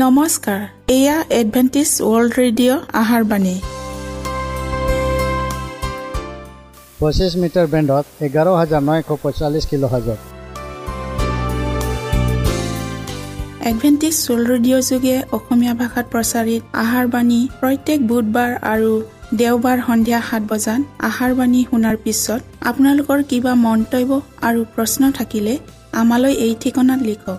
নমস্কাৰ এয়া Adventist World radio আহাৰবাণী পঁচিছ মিটাৰ বেণ্ডত এঘাৰ হাজাৰ নশ পঁয়তাল্লিছ কিলো হাজাৰ এডভেণ্টিজ ৱৰ্ল্ড ৰেডিঅ' যোগে অসমীয়া ভাষাত প্ৰচাৰিত আহাৰবাণী প্ৰত্যেক বুধবাৰ আৰু দেওবাৰ সন্ধিয়া সাত বজাত আহাৰবাণী শুনাৰ পিছত আপোনালোকৰ কিবা মন্তব্য আৰু প্ৰশ্ন থাকিলে আমালৈ এই ঠিকনাত লিখক।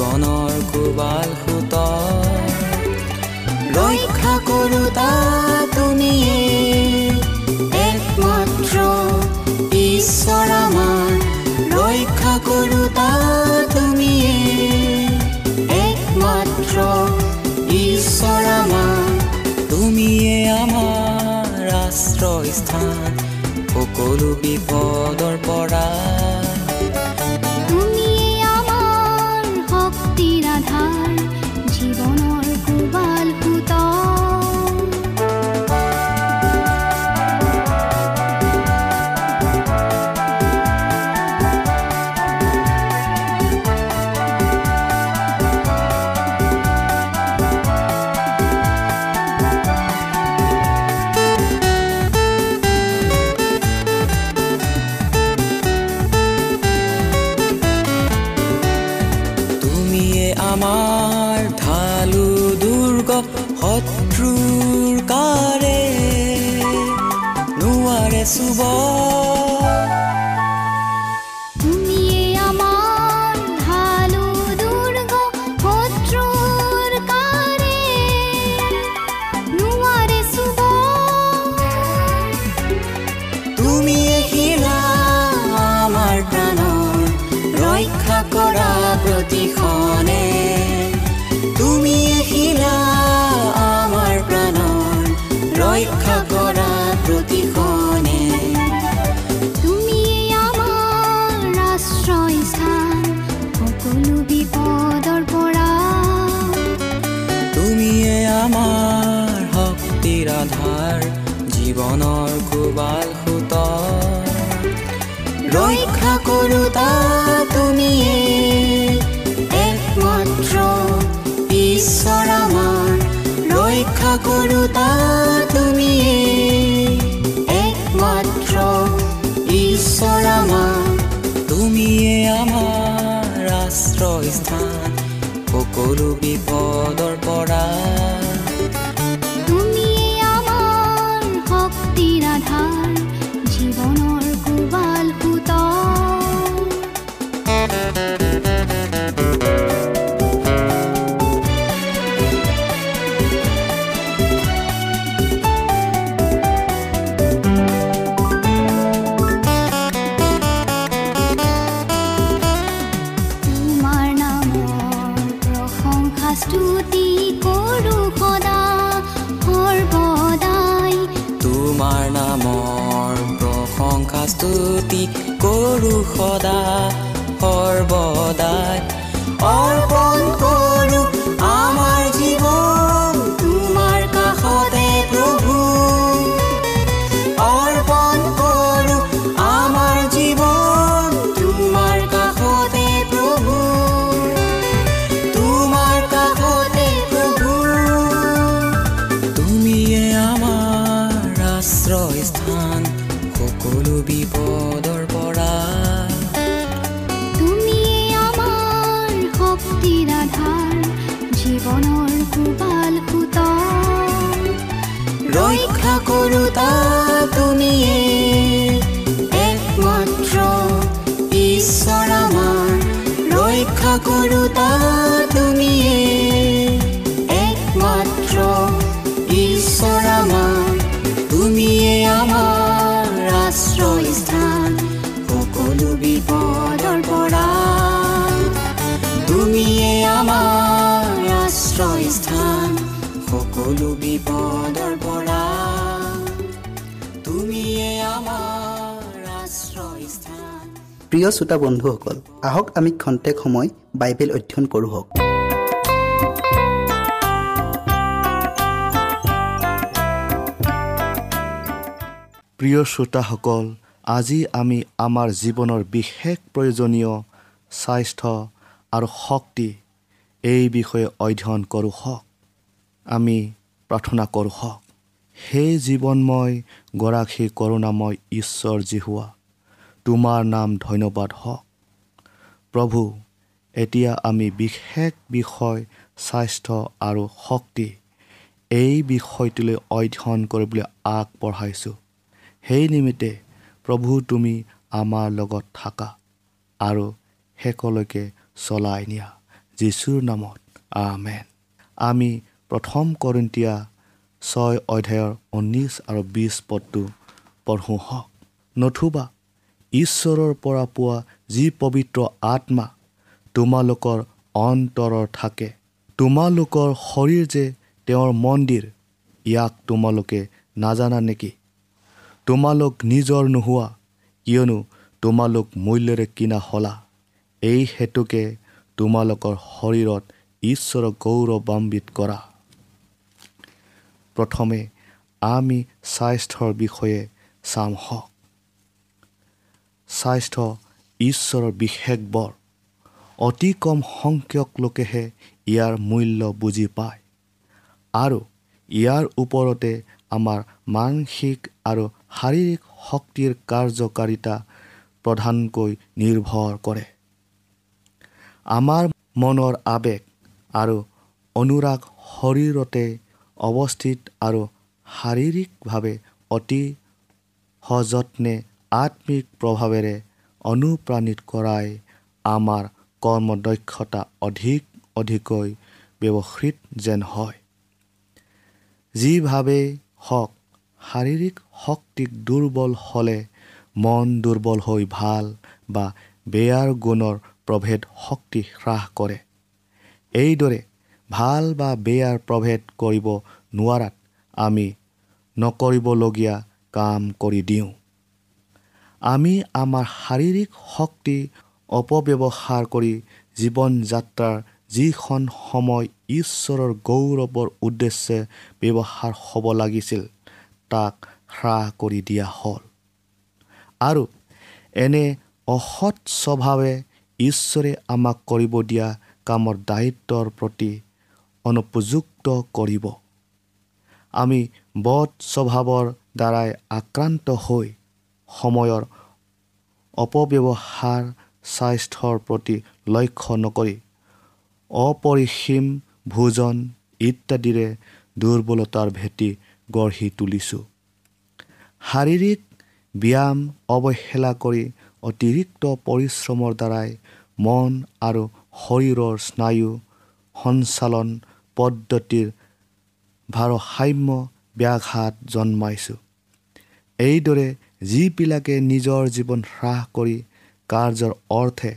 জীৱনৰ কোবাল সুত ৰক্ষা কৰোতা তুমি। একমাত্ৰ ঈশ্বৰ আমাৰ। ৰক্ষা কৰোতা তুমি। একমাত্ৰ ঈশ্বৰ আমাৰ। তুমিয়ে আমাৰ আশ্ৰয়স্থান। সকলো বিপদৰ পৰা জীৱনৰ কোবাল সুত ৰক্ষা কৰোতা তুমি একমাত্ৰ ঈশ্বৰ আমাৰ। ৰক্ষা কৰোতা তুমি একমাত্ৰ ঈশ্বৰ আমাৰ। তুমিয়ে আমাৰ আশ্ৰয়স্থান সকলো বিপদৰ পৰা ৰক্ষা কৰোতা তুমিয়ে একমাত্ৰ ঈশ্বৰ আমাৰ ৰক্ষা কৰোতা তুমিয়ে একমাত্ৰ ঈশ্বৰ আমাৰ তুমিয়ে আমাৰ আশ্ৰয়স্থান সকলো বিপদৰ পৰা তুমিয়ে আমাৰ আশ্ৰয়স্থান সকলো বিপদৰ প্ৰিয় শ্ৰোতা বন্ধুসকল আহক আমি খন্তেক সময় বাইবেল অধ্যয়ন কৰোঁ হওক। প্ৰিয় শ্ৰোতাসকল আজি আমি আমাৰ জীৱনৰ বিশেষ প্ৰয়োজনীয় স্বাস্থ্য আৰু শক্তি এই বিষয়ে অধ্যয়ন কৰোঁ হওক। আমি প্ৰাৰ্থনা কৰোঁ হওক সেই জীৱনময় গৰাকী কৰোণাময় ঈশ্বৰ জিহুৱা। তোমাৰ নাম ধন্যবাদ হওক। প্ৰভু এতিয়া আমি বিশেষ বিষয় স্বাস্থ্য আৰু শক্তি এই বিষয়টোলৈ অধ্যয়ন কৰিবলৈ আগবঢ়াইছোঁ। সেই নিমিত্তে প্ৰভু তুমি আমাৰ লগত থাকা আৰু শেষলৈকে চলাই নিয়া। যীশুৰ নামত আমেন। আমি প্ৰথম কৰিন্তীয়া ছয় অধ্যায়ৰ ঊনৈছ আৰু বিছ পদটো পঢ়োঁ হওক। নতুবা ঈশ্বৰৰ পৰা পোৱা যি পবিত্ৰ আত্মা তোমালোকৰ অন্তৰৰ থাকে। তোমালোকৰ শৰীৰ যে তেওঁৰ মন্দিৰ ইয়াক তোমালোকে নাজানা নেকি? তোমালোক নিজৰ নোহোৱা কিয়নো তোমালোক মূল্যৰে কিনা হলা। এই হেতুকে তোমালোকৰ শৰীৰত ঈশ্বৰক গৌৰৱান্বিত কৰা। প্ৰথমে আমি স্বাস্থ্যৰ বিষয়ে চাম হওক। স্বাস্থ্য ঈশ্বৰৰ বিশেষ বৰ। অতি কম সংখ্যক লোকেহে ইয়াৰ মূল্য বুজি পায়। আৰু ইয়াৰ ওপৰতে আমাৰ মানসিক আৰু শাৰীৰিক শক্তিৰ কাৰ্যকাৰিতা প্ৰধানকৈ নিৰ্ভৰ কৰে। আমাৰ মনৰ আৱেগ আৰু অনুৰাগ শৰীৰতে অৱস্থিত আৰু শাৰীৰিকভাৱে অতি সযত্নে আত্মিক প্ৰভাৱেৰে অনুপ্ৰাণিত কৰাই আমাৰ কৰ্মদক্ষতা অধিক অধিককৈ ব্যৱহৃত যেন হয়। যিভাৱেই হওক শাৰীৰিক শক্তিক দুৰ্বল হ'লে মন দুৰ্বল হৈ ভাল বা বেয়াৰ গুণৰ প্ৰভেদ শক্তি হ্ৰাস কৰে। এইদৰে ভাল বা বেয়াৰ প্ৰভেদ কৰিব নোৱাৰাত আমি নকৰিবলগীয়া কাম কৰি দিওঁ। আমি আমাৰ শাৰীৰিক শক্তি অপব্যৱহাৰ কৰি জীৱন যাত্ৰাৰ যিখন সময় ঈশ্বৰৰ গৌৰৱৰ উদ্দেশ্যে ব্যৱহাৰ হ'ব লাগিছিল তাক হ্ৰাস কৰি দিয়া হ'ল। আৰু এনে অসৎ স্বভাৱে ঈশ্বৰে আমাক কৰিব দিয়া কামৰ দায়িত্বৰ প্ৰতি অনুপযুক্ত কৰিব। আমি বধ স্বভাৱৰ দ্বাৰাই আক্ৰান্ত হৈ সময়ৰ অপব্যৱহাৰ স্বাস্থ্যৰ প্ৰতি লক্ষ্য নকৰি অপৰিসীম ভোজন ইত্যাদিৰে দুৰ্বলতাৰ ভেটি গঢ়ি তুলিছোঁ। শাৰীৰিক ব্যায়াম অৱহেলা কৰি অতিৰিক্ত পৰিশ্ৰমৰ দ্বাৰাই মন আৰু শৰীৰৰ স্নায়ু সঞ্চালন পদ্ধতিৰ ভাৰসাম্য ব্যাঘাত জন্মাইছোঁ। এইদৰে যিবিলাকে নিজৰ জীৱন হ্ৰাস কৰি কাৰ্যৰ অৰ্থে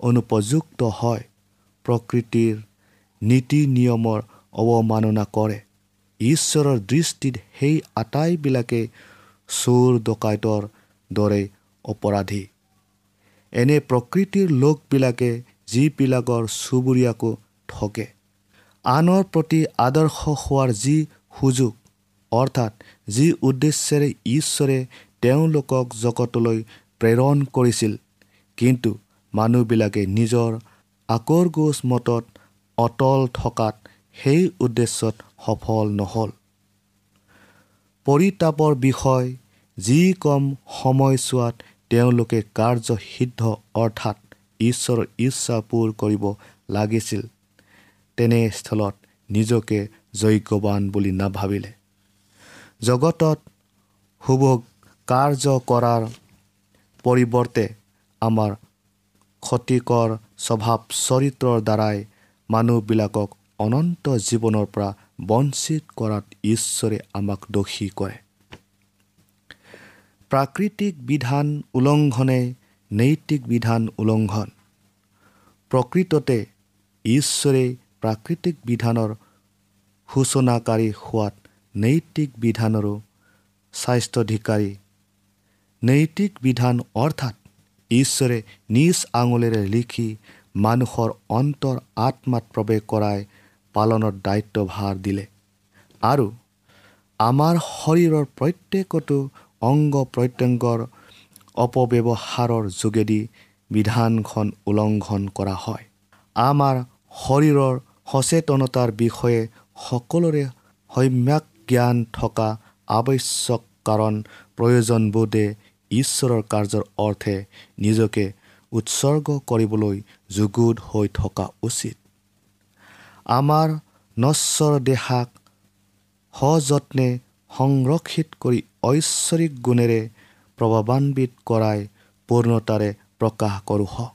অনুপযুক্ত হয় প্ৰকৃতিৰ নীতি নিয়মৰ অৱমাননা কৰে। ঈশ্বৰৰ দৃষ্টিত সেই আটাইবিলাকেই চোৰ ডকাইতৰ দৰে অপৰাধী। এনে প্ৰকৃতিৰ লোকবিলাকে যিবিলাকৰ চুবুৰীয়াকো ঠগে। আনৰ প্ৰতি আদৰ্শ হোৱাৰ যি সুযোগ অৰ্থাৎ যি উদ্দেশ্যেৰে ঈশ্বৰে তেওঁলোকক জগতলৈ প্ৰেৰণ কৰিছিল। কিন্তু মানুহবিলাকে নিজৰ আকৰগোজ মতত অটল থকাত সেই উদ্দেশ্যত সফল নহ'ল। পৰিতাপৰ বিষয় যি কম সময়ছোৱাত তেওঁলোকে কাৰ্যসিদ্ধ অৰ্থাৎ ঈশ্বৰৰ ইচ্ছা পূৰ কৰিব লাগিছিল তেনেস্থলত নিজকে যজ্ঞৱান বুলি নাভাবিলে। জগতত শুভ কাৰ্য কৰাৰ পৰিৱৰ্তে আমাৰ ক্ষতিকৰ স্বভাৱ চৰিত্ৰৰ দ্বাৰাই মানুহবিলাকক অনন্ত জীৱনৰ পৰা বঞ্চিত কৰাত ঈশ্বৰে আমাক দোষী কৰে। প্ৰাকৃতিক বিধান উলংঘনে নৈতিক বিধান উলংঘন। প্ৰকৃততে ঈশ্বৰে প্ৰাকৃতিক বিধানৰ সূচনাকাৰী হোৱাত নৈতিক বিধানৰো স্বাস্থ্যধিকাৰী নৈতিক বিধান অৰ্থাৎ ঈশ্বৰে নিজ আঙুলিৰে লিখি মানুহৰ অন্তৰ আত্মাত প্ৰৱেশ কৰাই পালনৰ দায়িত্বভাৰ দিলে। আৰু আমাৰ শৰীৰৰ প্ৰত্যেকটো অংগ প্ৰত্যংগৰ অপব্যৱহাৰৰ যোগেদি বিধানখন উলংঘন কৰা হয়। আমাৰ শৰীৰৰ সচেতনতাৰ বিষয়ে সকলোৰে সম্যক জ্ঞান থকা আৱশ্যক কাৰণ প্ৰয়োজনবোধে ঈশ্বৰৰ কাৰ্যৰ অৰ্থে নিজকে উৎসৰ্গ কৰিবলৈ যুগুত হৈ থকা উচিত। আমাৰ নশ্বৰ দেহাক সযত্নে সংৰক্ষিত কৰি ঐশ্বৰিক গুণেৰে প্ৰভাৱান্বিত কৰাই পূৰ্ণতাৰে প্ৰকাশ কৰোঁ হওক।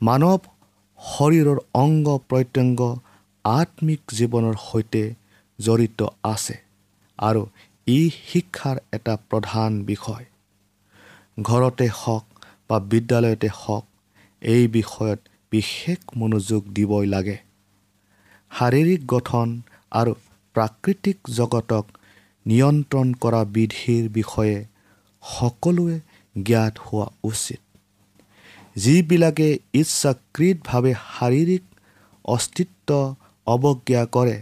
মানৱ শৰীৰৰ অংগ প্ৰত্যংগ আত্মিক জীৱনৰ সৈতে জড়িত আছে আৰু ই শিক্ষাৰ এটা প্ৰধান বিষয়। ঘৰতে হওক বা বিদ্যালয়তে হওক এই বিষয়ত বিশেষ মনোযোগ দিবই লাগে। শাৰীৰিক গঠন আৰু প্ৰাকৃতিক জগতক নিয়ন্ত্ৰণ কৰা বিধিৰ বিষয়ে সকলোৱে জ্ঞাত হোৱা উচিত। যিবিলাকে ইচ্ছাকৃতভাৱে শাৰীৰিক অস্তিত্ব অৱজ্ঞা কৰে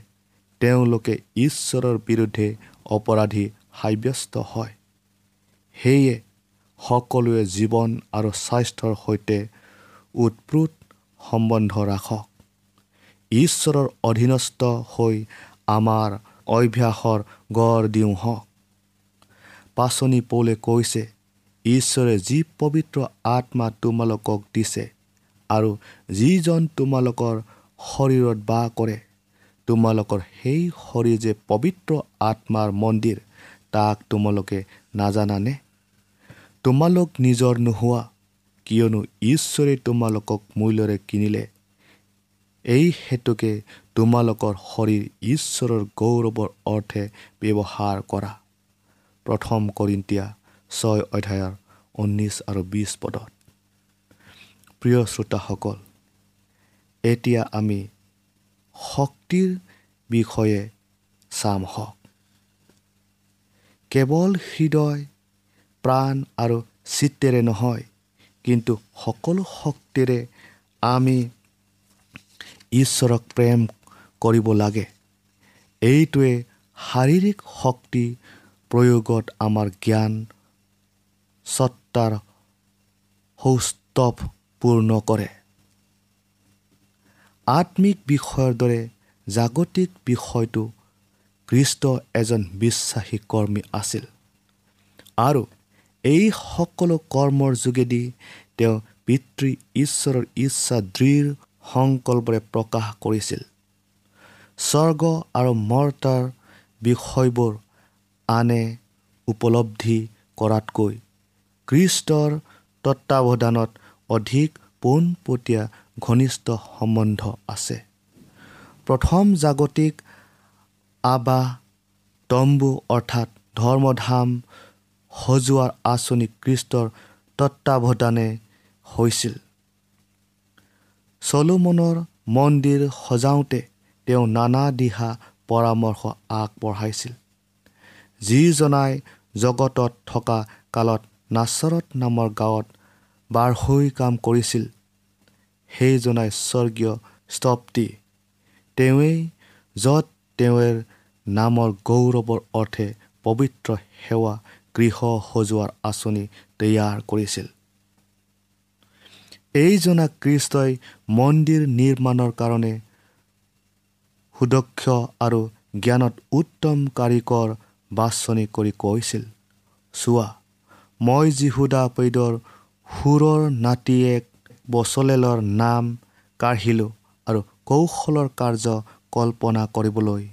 তেওঁলোকে ঈশ্বৰৰ বিৰুদ্ধে অপৰাধী সাব্যস্ত হয়। সেয়ে সকলোৱে জীৱন আৰু স্বাস্থ্যৰ সৈতে উৎপ্ৰোত সম্বন্ধ ৰাখক। ঈশ্বৰৰ অধীনস্থ হৈ আমাৰ অভ্যাসৰ গঢ় দিওঁ হওক। পাচনি পৌলে কৈছে ঈশ্বৰে যি পবিত্ৰ আত্মা তোমালোকক দিছে আৰু যিজন তোমালোকৰ শৰীৰত বাস কৰে তোমালোকৰ সেই শৰীৰ যে পবিত্ৰ আত্মাৰ মন্দিৰ তাক তোমালোকে নাজানানে? তোমালোক নিজৰ নোহোৱা কিয়নো ঈশ্বৰে তোমালোকক মূল্যৰে কিনিলে। এই হেতুকে তোমালোকৰ শৰীৰ ঈশ্বৰৰ গৌৰৱৰ অৰ্থে ব্যৱহাৰ কৰা। প্ৰথম কৰিন্তীয়া ছয় অধ্যায়ৰ ঊনৈছ আৰু বিছ পদত। প্ৰিয় শ্ৰোতাসকল এতিয়া আমি শক্তিৰ বিষয়ে চাম হওক। কেৱল হৃদয় প্ৰাণ আৰু চিত্তেৰে নহয় কিন্তু সকলো শক্তিৰে আমি ঈশ্বৰক প্ৰেম কৰিব লাগে। এইটোৱে শাৰীৰিক শক্তি প্ৰয়োগত আমাৰ জ্ঞান সত্তাৰ সৌস্তৱ পূৰ্ণ কৰে। আত্মিক বিষয়ৰ দৰে জাগতিক বিষয়টো খ্ৰীষ্ট এজন বিশ্বাসী কৰ্মী আছিল। আৰু এই সকলো কৰ্মৰ যোগেদি তেওঁ পিতৃ ঈশ্বৰৰ ইচ্ছা দৃঢ় সংকল্পৰে প্ৰকাশ কৰিছিল। স্বৰ্গ আৰু মৰ্তাৰ বিষয়বোৰ আনে উপলব্ধি কৰাতকৈ খ্ৰীষ্টৰ তত্বাৱধানত অধিক পোনপটীয়া ঘনিষ্ঠ সম্বন্ধ আছে। প্ৰথম জাগতিক আবাহ তম্বু অৰ্থাৎ ধৰ্মধাম সজোৱাৰ আঁচনি খ্ৰীষ্টৰ তত্বাৱধানে হৈছিল। চলোমনৰ মন্দিৰ সজাওঁতে তেওঁ নানা দিহা পৰামৰ্শ আগবঢ়াইছিল। যিজনাই জগতত থকা কালত নাচৰত নামৰ গাঁৱত বাৰহৈ কাম কৰিছিল সেইজনাই স্বৰ্গীয় স্তপ্তি তেওঁৱেই য'ত তেওঁৰ নামৰ গৌৰৱৰ অৰ্থে পবিত্ৰ সেৱা গৃহ সজোৱাৰ আঁচনি তৈয়াৰ কৰিছিল। এইজনা কৃষ্টই মন্দিৰ নিৰ্মাণৰ কাৰণে সুদক্ষ আৰু জ্ঞানত উত্তম কাৰিকৰ বাছনি কৰি কৈছিল চোৱা মই যীহুদা পৈদৰ সুৰৰ নাতিয়েক বচলেলৰ নাম কাঢ়িলোঁ আৰু কৌশলৰ কাৰ্য কল্পনা কৰিবলৈ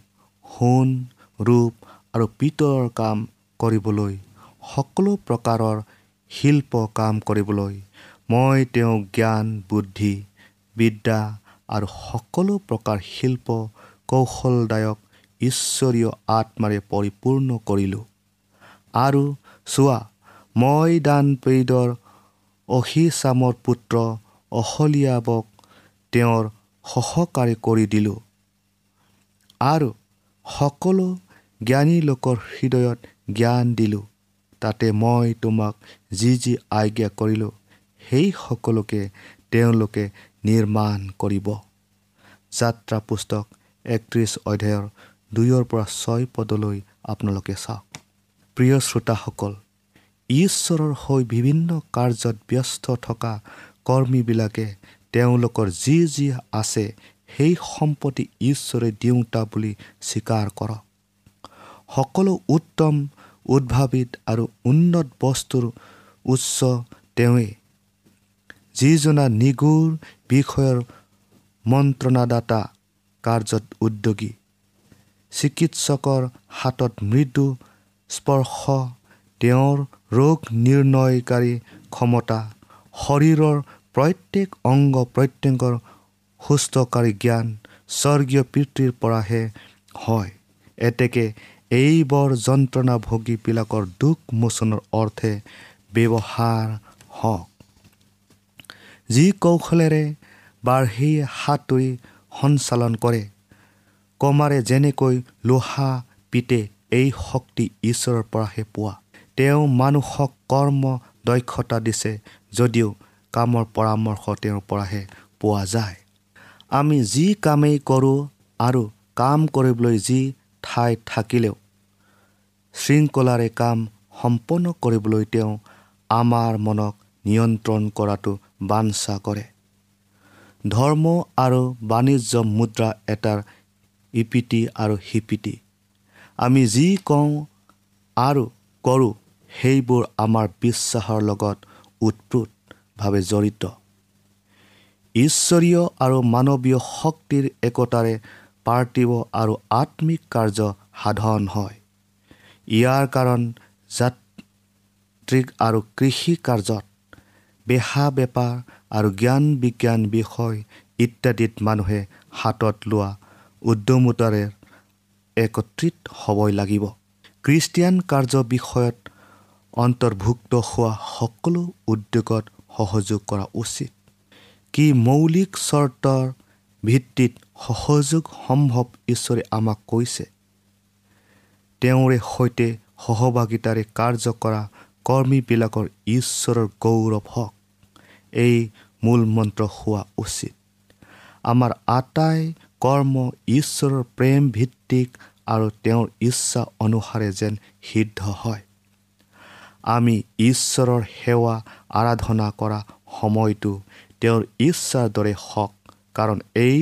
সোণ ৰূপ আৰু পিতলৰ কাম কৰিবলৈ সকলো প্ৰকাৰৰ শিল্প কাম কৰিবলৈ মই তেওঁক জ্ঞান বুদ্ধি বিদ্যা আৰু সকলো প্ৰকাৰ শিল্প কৌশলদায়ক ঈশ্বৰীয় আত্মাৰে পৰিপূৰ্ণ কৰিলোঁ। আৰু চোৱা মই দান পেইডৰ অহিচামৰ পুত্ৰ অহলিয়াবক তেওঁৰ সহকাৰী কৰি দিলোঁ। আৰু সকলো জ্ঞানী লোকৰ হৃদয়ত জ্ঞান দিলোঁ। তাতে মই তোমাক যি যি আজ্ঞা কৰিলোঁ সেই সকলোকে তেওঁলোকে নিৰ্মাণ কৰিব। যাত্ৰা পুস্তক একত্ৰিছ অধ্যায়ৰ দুইৰ পৰা ছয় পদলৈ আপোনালোকে চাওক। প্ৰিয় শ্ৰোতাসকল ঈশ্বৰৰ হৈ বিভিন্ন কাৰ্যত ব্যস্ত থকা কৰ্মীবিলাকে তেওঁলোকৰ যি যি আছে সেই সম্পত্তি ঈশ্বৰে দিওঁতা বুলি স্বীকাৰ কৰক। সকলো উত্তম উদ্ভাৱিত আৰু উন্নত বস্তুৰ উচ্চ তেওঁৱে যিজনা নিগুৰ বিষয়ৰ মন্ত্ৰণাদাতা কাৰ্যত উদ্যোগী। চিকিৎসকৰ হাতত মৃদু স্পৰ্শ তেওঁৰ ৰোগ নিৰ্ণয়কাৰী ক্ষমতা শৰীৰৰ প্ৰত্যেক অংগ প্ৰত্যংগৰ সুস্থকাৰী জ্ঞান স্বৰ্গীয় পিতৃৰ পৰাহে হয়। এতেকে এইবোৰ যন্ত্ৰণাভোগীবিলাকৰ দুখ মোচনৰ অৰ্থে ব্যৱহাৰ হওক। যি কৌশলেৰে বাঢ়ি সাঁতুৰি সঞ্চালন কৰে কমাৰে যেনেকৈ লোহা পিতে এই শক্তি ঈশ্বৰৰ পৰাহে পোৱা। তেওঁ মানুহক কৰ্ম দক্ষতা দিছে যদিও কামৰ পৰামৰ্শ তেওঁৰ পৰাহে পোৱা যায়। আমি যি কামেই কৰোঁ আৰু কাম কৰিবলৈ যি ঠাই থাকিলেও শৃংখলাৰে কাম সম্পন্ন কৰিবলৈ তেওঁ আমাৰ মনক নিয়ন্ত্ৰণ কৰাটো বাঞ্ছা কৰে। ধৰ্ম আৰু বাণিজ্য মুদ্ৰা এটাৰ ইপিটি আৰু সিপিটি। আমি যি কওঁ আৰু কৰোঁ সেইবোৰ আমাৰ বিশ্বাসৰ লগত ওতপ্ৰোতভাৱে জড়িত। ঈশ্বৰীয় আৰু মানৱীয় শক্তিৰ একতাৰে পাৰ্থিৱ আৰু আত্মিক কাৰ্য সাধন হয়। ইয়াৰ কাৰণ যাত্ৰিক আৰু কৃষি কাৰ্যত বেহা বেপাৰ আৰু জ্ঞান বিজ্ঞান বিষয় ইত্যাদিত মানুহে হাতত লোৱা উদ্যমতাৰে একত্ৰিত হ'বই লাগিব। খ্ৰীষ্টিয়ান কাৰ্য বিষয়ত অন্তৰ্ভুক্ত হোৱা সকলো উদ্যোগত সহযোগ কৰা উচিত। কি মৌলিক চৰ্তৰ ভিত্তিত সহযোগ সম্ভৱ ঈশ্বৰে আমাক কৈছে? তেওঁৰে সৈতে সহভাগিতাৰে কাৰ্য কৰা কৰ্মীবিলাকৰ ঈশ্বৰৰ গৌৰৱ হওক। এই মূল মন্ত্ৰ হোৱা উচিত। আমাৰ আটাই কৰ্ম ঈশ্বৰৰ প্ৰেম ভিত্তিক আৰু তেওঁৰ ইচ্ছা অনুসাৰে যেন সিদ্ধ হয়। আমি ঈশ্বৰৰ সেৱা আৰাধনা কৰা সময়টো তেওঁৰ ইচ্ছাৰ দৰে হওক কাৰণ এই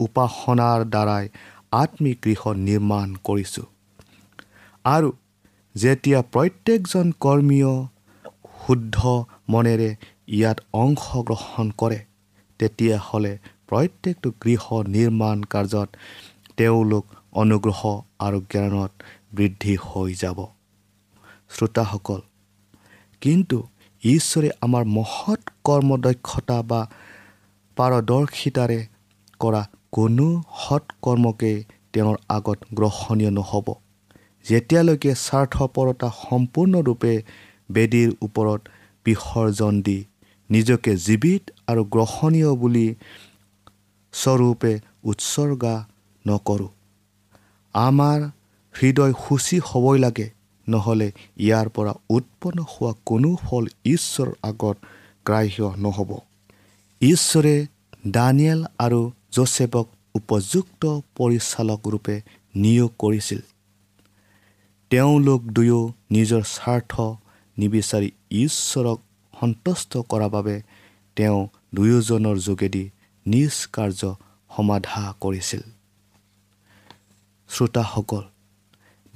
উপাসনাৰ দ্বাৰাই আত্মিক গৃহ নিৰ্মাণ কৰিছোঁ। আৰু যেতিয়া প্ৰত্যেকজন কৰ্মীয় শুদ্ধ মনেৰে ইয়াত অংশগ্ৰহণ কৰে তেতিয়াহ'লে প্ৰত্যেকটো গৃহ নিৰ্মাণ কাৰ্যত তেওঁলোক অনুগ্ৰহ আৰু জ্ঞানত বৃদ্ধি হৈ যাব। শ্ৰোতাসকল কিন্তু ঈশ্বৰে আমাৰ মহৎ কৰ্মদক্ষতা বা পাৰদৰ্শিতাৰে কৰা কোনো সৎ কৰ্মকেই তেওঁৰ আগত গ্ৰহণীয় নহ'ব। যেতিয়ালৈকে স্বাৰ্থপৰতা সম্পূৰ্ণৰূপে বেদীৰ ওপৰত বিসৰ্জন দি নিজকে জীৱিত আৰু গ্ৰহণীয় বুলি স্বৰূপে উৎসৰ্গা নকৰোঁ। আমাৰ হৃদয় সূচী হ'বই লাগে নহ'লে ইয়াৰ পৰা উৎপন্ন হোৱা কোনো ফল ঈশ্বৰৰ আগত গ্ৰাহ্য নহ'ব। ঈশ্বৰে দানিয়েল আৰু জোচেফক উপযুক্ত পৰিচালক ৰূপে নিয়োগ কৰিছিল। তেওঁলোক দুয়ো নিজৰ স্বাৰ্থ নিবিচাৰি ঈশ্বৰক সন্তুষ্ট কৰাৰ বাবে তেওঁ দুয়োজনৰ যোগেদি নিজ কাৰ্য সমাধা কৰিছিল। শ্ৰোতাসকল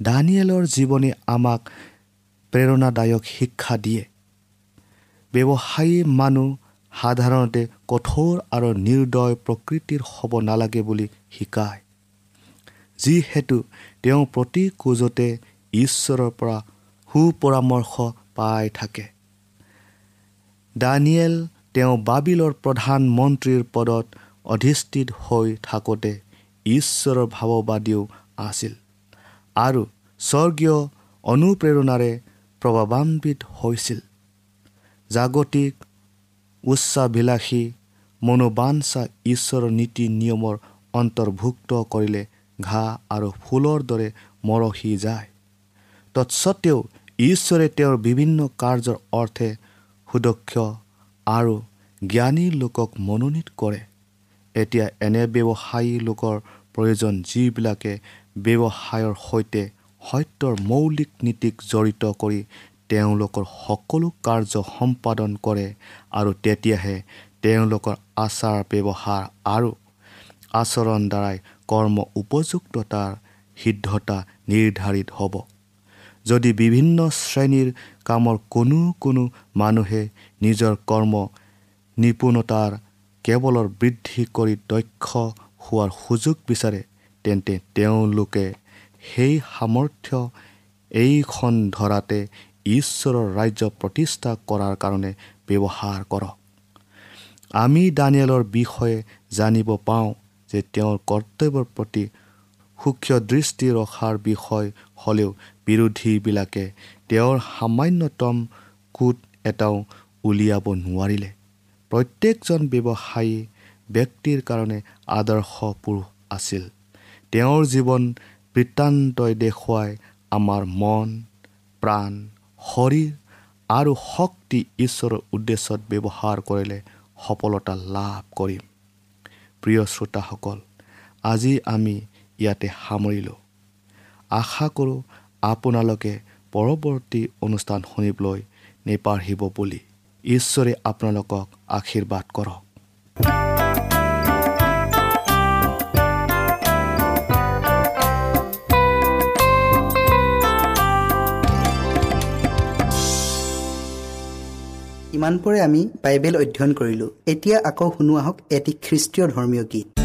দানিয়েলৰ জীৱনে আমাক প্ৰেৰণাদায়ক শিক্ষা দিয়ে। ব্যৱসায়ী মানুহ সাধাৰণতে কঠোৰ আৰু নিৰ্দয় প্ৰকৃতিৰ হ'ব নালাগে বুলি শিকায়। যিহেতু তেওঁ প্ৰতি খোজতে ঈশ্বৰৰ পৰা সুপৰামৰ্শ পাই থাকে। দানিয়েল তেওঁ বাবিলৰ প্ৰধানমন্ত্ৰীৰ পদত অধিষ্ঠিত হৈ থাকোঁতে ঈশ্বৰৰ ভাৱবাদীও আছিল আৰু স্বৰ্গীয় অনুপ্ৰেৰণাৰে প্ৰভাৱান্বিত হৈছিল। জাগতিক উচ্চাভিলাষী মনোবাঞ্ছা ঈশ্বৰৰ নীতি নিয়মৰ অন্তৰ্ভুক্ত কৰিলে ঘাঁহ আৰু ফুলৰ দৰে মৰহি যায়। তৎসত্বেও ঈশ্বৰে তেওঁৰ বিভিন্ন কাৰ্যৰ অৰ্থে সুদক্ষ আৰু জ্ঞানী লোকক মনোনীত কৰে। এতিয়া এনে ব্যৱসায়ী লোকৰ প্ৰয়োজন যিবিলাকে ব্যৱসায়ৰ সৈতে সত্যৰ মৌলিক নীতিক জড়িত কৰি তেওঁলোকৰ সকলো কাৰ্য সম্পাদন কৰে আৰু তেতিয়াহে তেওঁলোকৰ আচাৰ ব্যৱহাৰ আৰু আচৰণ দ্বাৰাই কৰ্ম উপযুক্ততাৰ সিদ্ধতা নিৰ্ধাৰিত হ'ব। যদি বিভিন্ন শ্ৰেণীৰ কামৰ কোনো কোনো মানুহে নিজৰ কৰ্ম নিপুণতাৰ কেৱলৰ বৃদ্ধি কৰি দক্ষ হোৱাৰ সুযোগ বিচাৰে তেন্তে তেওঁলোকে সেই সামৰ্থ্য এইখন ধৰাতে ঈশ্বৰৰ ৰাজ্য প্ৰতিষ্ঠা কৰাৰ কাৰণে ব্যৱহাৰ কৰক। আমি দানিয়েলৰ বিষয়ে জানিব পাওঁ যে তেওঁৰ কৰ্তব্যৰ প্ৰতি সূক্ষ্ম দৃষ্টি ৰখাৰ বিষয় হ'লেও বিৰোধীবিলাকে তেওঁৰ সামান্যতম কোট এটাও উলিয়াব নোৱাৰিলে। প্ৰত্যেকজন ব্যৱসায়ী ব্যক্তিৰ কাৰণে আদৰ্শ পুৰুষ আছিল। তেওঁৰ জীৱন বৃত্তান্তই দেখুৱাই আমাৰ মন প্ৰাণ শৰীৰ আৰু শক্তি ঈশ্বৰৰ উদ্দেশ্যত ব্যৱহাৰ কৰিলে সফলতা লাভ কৰিম। প্ৰিয় শ্ৰোতাসকল আজি আমি ইয়াতে সামৰিলোঁ। আশা কৰোঁ আপোনালোকে পৰৱৰ্তী অনুষ্ঠান শুনিবলৈ নেপাঢ়িব বুলি ঈশ্বৰে আপোনালোকক আশীৰ্বাদ কৰক। ইমানপৰে আমি বাইবেল অধ্যয়ন কৰিলোঁ। এতিয়া আকৌ শুনো আহক এটি খ্ৰীষ্টীয় ধৰ্মীয় গীত।